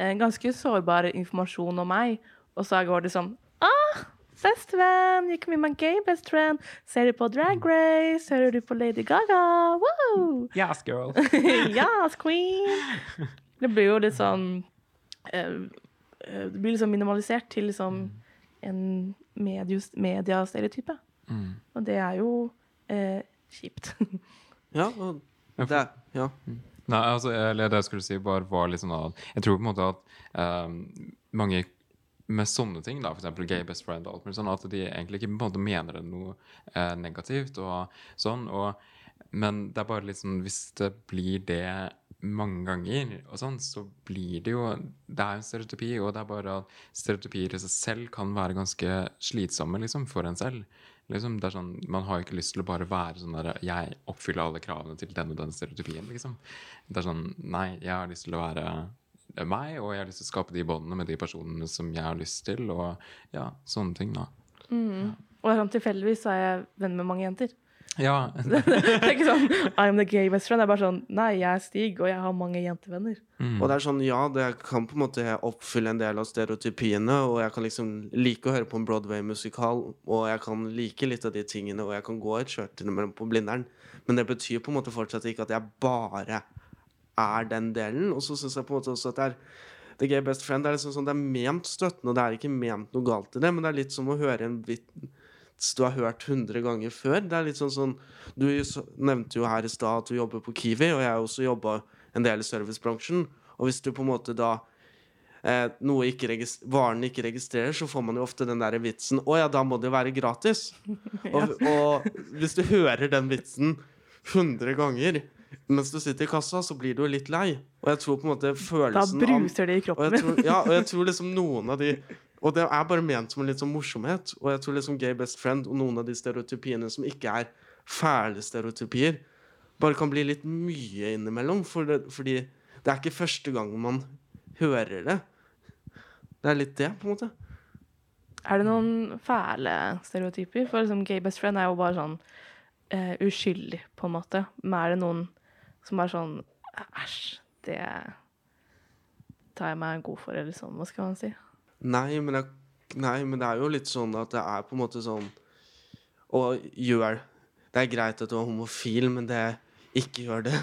en ganske sårbar informasjon om meg, og så går det sånn Ah, bestevenn! You can be my gay best friend. Ser du på Drag Race? Hører du på Lady Gaga? Woo! Yes, girl. yes, queen! Det blir jo litt sånn eh, eh, Det blir liksom minimalisert til liksom en medius- mediastereotype. Mm. Og det er jo eh, kjipt. Ja, og det er Ja. Nei, altså, eller det jeg skulle si, bare var litt sånn at Jeg tror på en måte at um, mange med sånne ting, da, f.eks. gay best friend og alt mulig sånn, at de egentlig ikke på en måte mener det noe eh, negativt og sånn. Og, men det er bare litt sånn Hvis det blir det mange ganger, og sånn, så blir det jo Det er jo en stereotypi, og det er bare at stereotypier i seg selv kan være ganske slitsomme liksom, for en selv. Liksom, det er sånn, Man har jo ikke lyst til å bare være sånn der Jeg oppfyller alle kravene til den og den stereotypien. liksom. Det er sånn Nei, jeg har lyst til å være meg, og jeg har lyst til å skape de båndene med de personene som jeg har lyst til, og ja, sånne ting, da. Og Ja. Og sånn tilfeldigvis er jeg venn med mange jenter. Ja, Det er ikke sånn I'm the gay best friend. Det er bare sånn Nei, jeg er Stig, og jeg har mange jentevenner. Og det er sånn, ja, det kan på en måte oppfylle en del av stereotypiene, og jeg kan liksom like å høre på en Broadway-musikal, og jeg kan like litt av de tingene, og jeg kan gå et kjørt innimellom på Blindern, men det betyr på en måte fortsatt ikke at jeg bare er den delen. Og så syns jeg på en måte også at det er The Gay Best Friend det er liksom sånn, det er ment støttende, og det er ikke ment noe galt i det, men det er litt som å høre en vits du har hørt 100 ganger før. Det er litt sånn sånn Du nevnte jo her i stad at du jobber på Kiwi, og jeg har også jobba en del i servicebransjen. Og hvis du på en måte da eh, noe ikke varen ikke registrerer, så får man jo ofte den der vitsen Å ja, da må det jo være gratis. og, og hvis du hører den vitsen 100 ganger mens du sitter i kassa, så blir du litt lei. Og jeg tror på en måte følelsen av bruser det i og kroppen jeg, tror, ja, og jeg tror liksom noen av de Og det er bare ment som en litt sånn morsomhet. Og jeg tror liksom Gay Best Friend og noen av de stereotypiene som ikke er fæle stereotypier, bare kan bli litt mye innimellom. For det, fordi det er ikke første gang man hører det. Det er litt det, på en måte. Er det noen fæle stereotyper? For liksom, gay best friend er jo bare sånn uh, uskyldig, på en måte. Men er det noen som er sånn Æsj, det tar jeg meg god for, eller sånn, hva skal man si? Nei men, jeg, nei, men det er jo litt sånn at det er på en måte sånn Og gjør Det er greit at du er homofil, men det ikke gjør det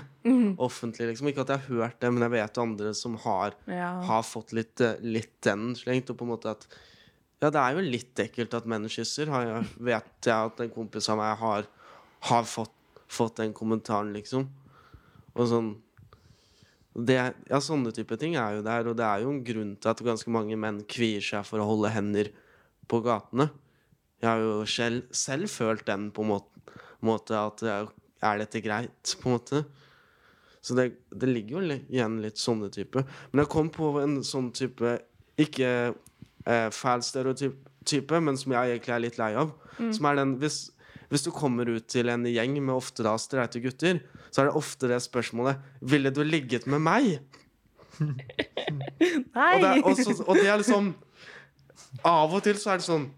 offentlig. liksom Ikke at jeg har hørt det, men jeg vet andre som har, Ja. har fått litt, eh, litt den slengt. Og på en måte at Ja, det er jo litt ekkelt at menn kysser. Har jeg, vet jeg at en kompis av meg har, har fått, fått den kommentaren, liksom. Og sånn det, ja, sånne type ting er jo der, og det er jo en grunn til at ganske mange menn kvier seg for å holde hender på gatene. Jeg har jo selv, selv følt den på en måte, måte at er dette greit, på en måte. Så det, det ligger jo igjen litt sånne type. Men jeg kom på en sånn type ikke eh, fæl stereotype, men som jeg egentlig er litt lei av. Som er den hvis, hvis du kommer ut til en gjeng med ofte da streite gutter, så er det ofte det spørsmålet Ville du ligget med meg? Nei! Og det, er, også, og det er liksom Av og til så er det sånn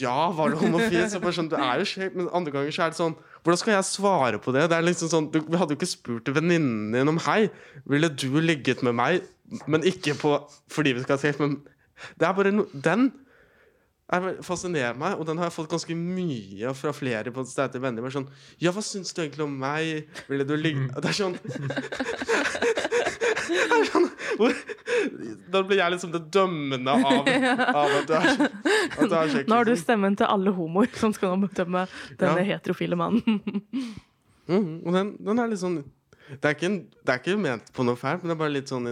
Ja, var du homofil? Så bare sånn, du er jo skjev, men andre ganger så er det sånn Hvordan skal jeg svare på det? Det er liksom sånn, Du hadde jo ikke spurt venninnen din om Hei, ville du ligget med meg? Men ikke på fordi vi skal ha sex, men det er bare no, Den fascinerer meg, og den har jeg fått ganske mye fra flere på stedet venner. Bare sånn Ja, hva syns du egentlig om meg? Ville du ligge Det er sånn sånn Da blir jeg liksom det dømmende av, av at du er, at du er. Nå har du stemmen til alle homoer som skal nå bedømme denne Ja. heterofile mannen. Mm, og den, den er litt sånn det er, ikke det er ikke ment på noe fælt, men det er bare litt sånn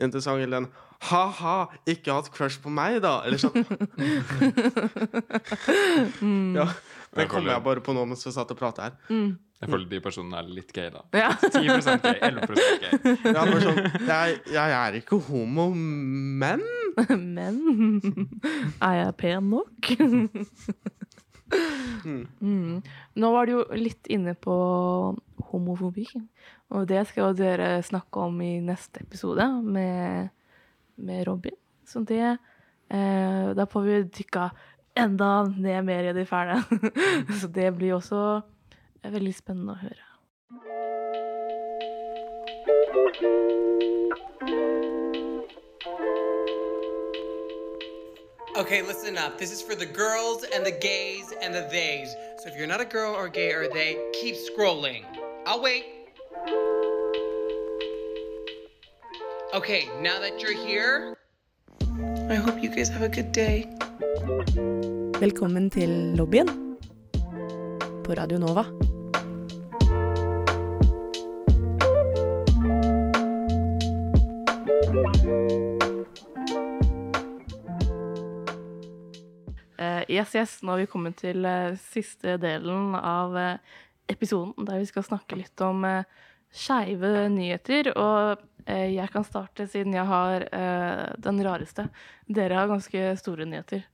interessant. Eller en ha-ha, ikke hatt crush på meg, da? Eller sånn. ja, det Jeg kom føler- jeg bare på nå mens vi satt og pratet her. Jeg føler de personene er litt gay, da. Ja. 10 gay, 11 gay. Ja, sånn, jeg, jeg er ikke homo, men Men er jeg pen nok? mm. Nå var du jo litt inne på homofobi, og det skal jo dere snakke om i neste episode med, med Robin. Så det eh, Da får vi dykka enda ned mer i de fæle. Så det blir også veldig spennende å høre. Okay, listen up. This is for the girls and the gays and the theys. So if you're not a girl or gay or they, keep scrolling. I'll wait. Okay, now that you're here, I hope you guys have a good day. Velkommen til lobbyen på Radio Nova. Uh, yes, yes, nå har vi kommet til uh, siste delen av uh, episoden, der vi skal snakke litt om uh, skeive nyheter. Og jeg kan starte, siden jeg har eh, den rareste. Dere har ganske store nyheter,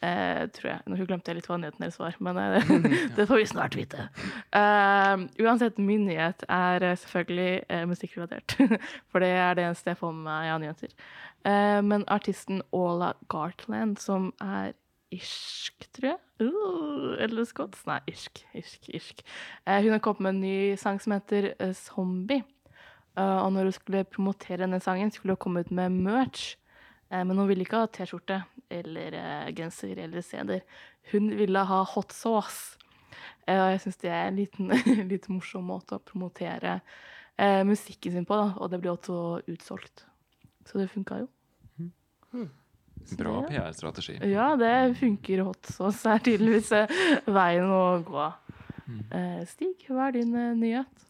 Uh, tror jeg. Nå glemte jeg litt hva nyheten deres var, men uh, det får vi snart vite. Uh, uansett, min nyhet er eh, selvfølgelig uh, musikkrelatert. For det er det eneste jeg får med meg av nyheter. Eh, men artisten Ola Gartland, som er irsk, tror jeg. Uh, eller skotsk? Nei, irsk. Irsk, irsk. Eh, hun har kommet med en ny sang som heter eh, Zombie. Eh, og når hun skulle promotere denne sangen, skulle hun komme ut med merch. Uh, men hun ville ikke ha T-skjorte eller uh, genser eller CD-er. Hun ville ha hot sauce. Eh, og jeg syns det er en liten, litt morsom måte å promotere eh, musikken sin på, da. Og det blir også utsolgt. Så det funka jo. Bra PR-strategi. Ja, det funker hot sauce. er tydeligvis veien å gå. Eh, Stig, hva er din nyhet?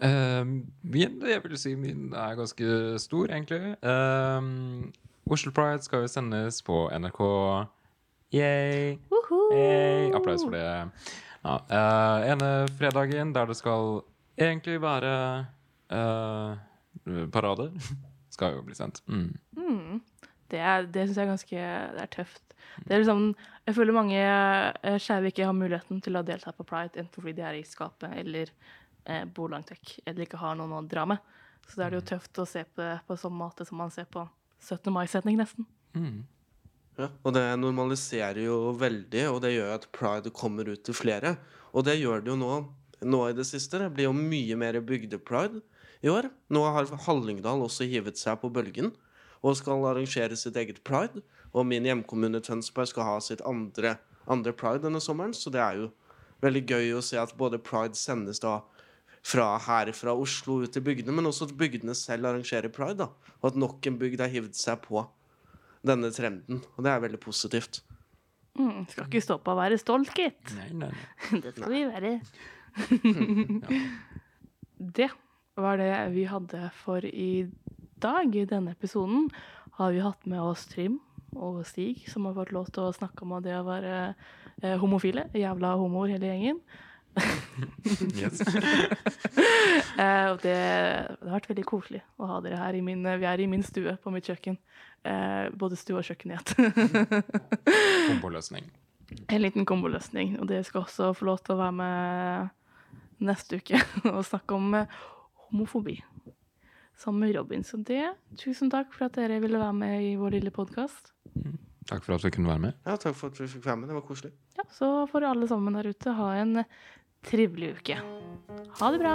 Eh, min, jeg vil si min er ganske stor, egentlig. Uh, Oslo Pride skal jo sendes på NRK. Yay! Hey, applaus for det. Ja, uh, ene fredagen der det skal egentlig være uh, parade, skal jo bli sendt. Mm. Mm. Det, er- det syns jeg er ganske det er tøft. Det er liksom, jeg føler mange eh, skeive ikke har muligheten til å delta på pride, enten fordi de er i skapet eller eh, bor langt vekk, eller ikke har noen å dra med. Så da er det jo tøft å se på det på sånn måte som man ser på 17. mai-setning, nesten. Mm. Ja, og det normaliserer jo veldig, og det gjør at pride kommer ut til flere. Og det gjør det jo nå, nå i det siste. Det blir jo mye mer bygdepride i år. Nå har Hallingdal også hivet seg på bølgen og skal arrangere sitt eget pride. Og min hjemkommune Tønsberg skal ha sitt andre, andre pride denne sommeren, så det er jo veldig gøy å se at både pride sendes da fra her fra Oslo ut til bygdene, men også at bygdene selv arrangerer pride. da, Og at nok en bygd har hivd seg på denne trenden. Og det er veldig positivt. Mm, skal ikke stå på å være stolt, gitt. Nei, nei, nei. Det skal vi være. Det var det vi hadde for i dag. I denne episoden har vi hatt med oss Trym og Stig, som har fått lov til å snakke om det å være eh, homofile. Jævla homoer, hele gjengen. Yes. uh, og det, det har vært veldig koselig å ha dere her. I min, vi er i min stue på mitt kjøkken. Uh, både stue og kjøkken i ett. Komboløsning. En liten komboløsning. Og dere skal også få lov til å være med neste uke og snakke om eh, homofobi. Sammen med Robin. Så det, tusen takk for at dere ville være med i vår lille podkast. Takk for at vi kunne være med. Ja, takk for at vi fikk være med. Det var koselig. Ja, så får alle sammen der ute ha en trivelig uke. Ha det bra.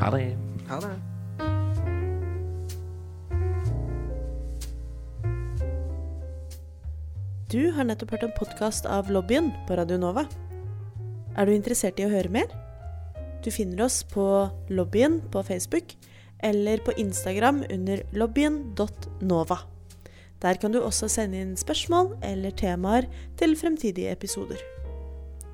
Ha det. Ha det. Du har nettopp hørt en podkast av Lobbyen på Radio Nova. Er du interessert i å høre mer? Du finner oss på Lobbyen på Facebook eller på Instagram under lobbyen.nova. Der kan du også sende inn spørsmål eller temaer til fremtidige episoder.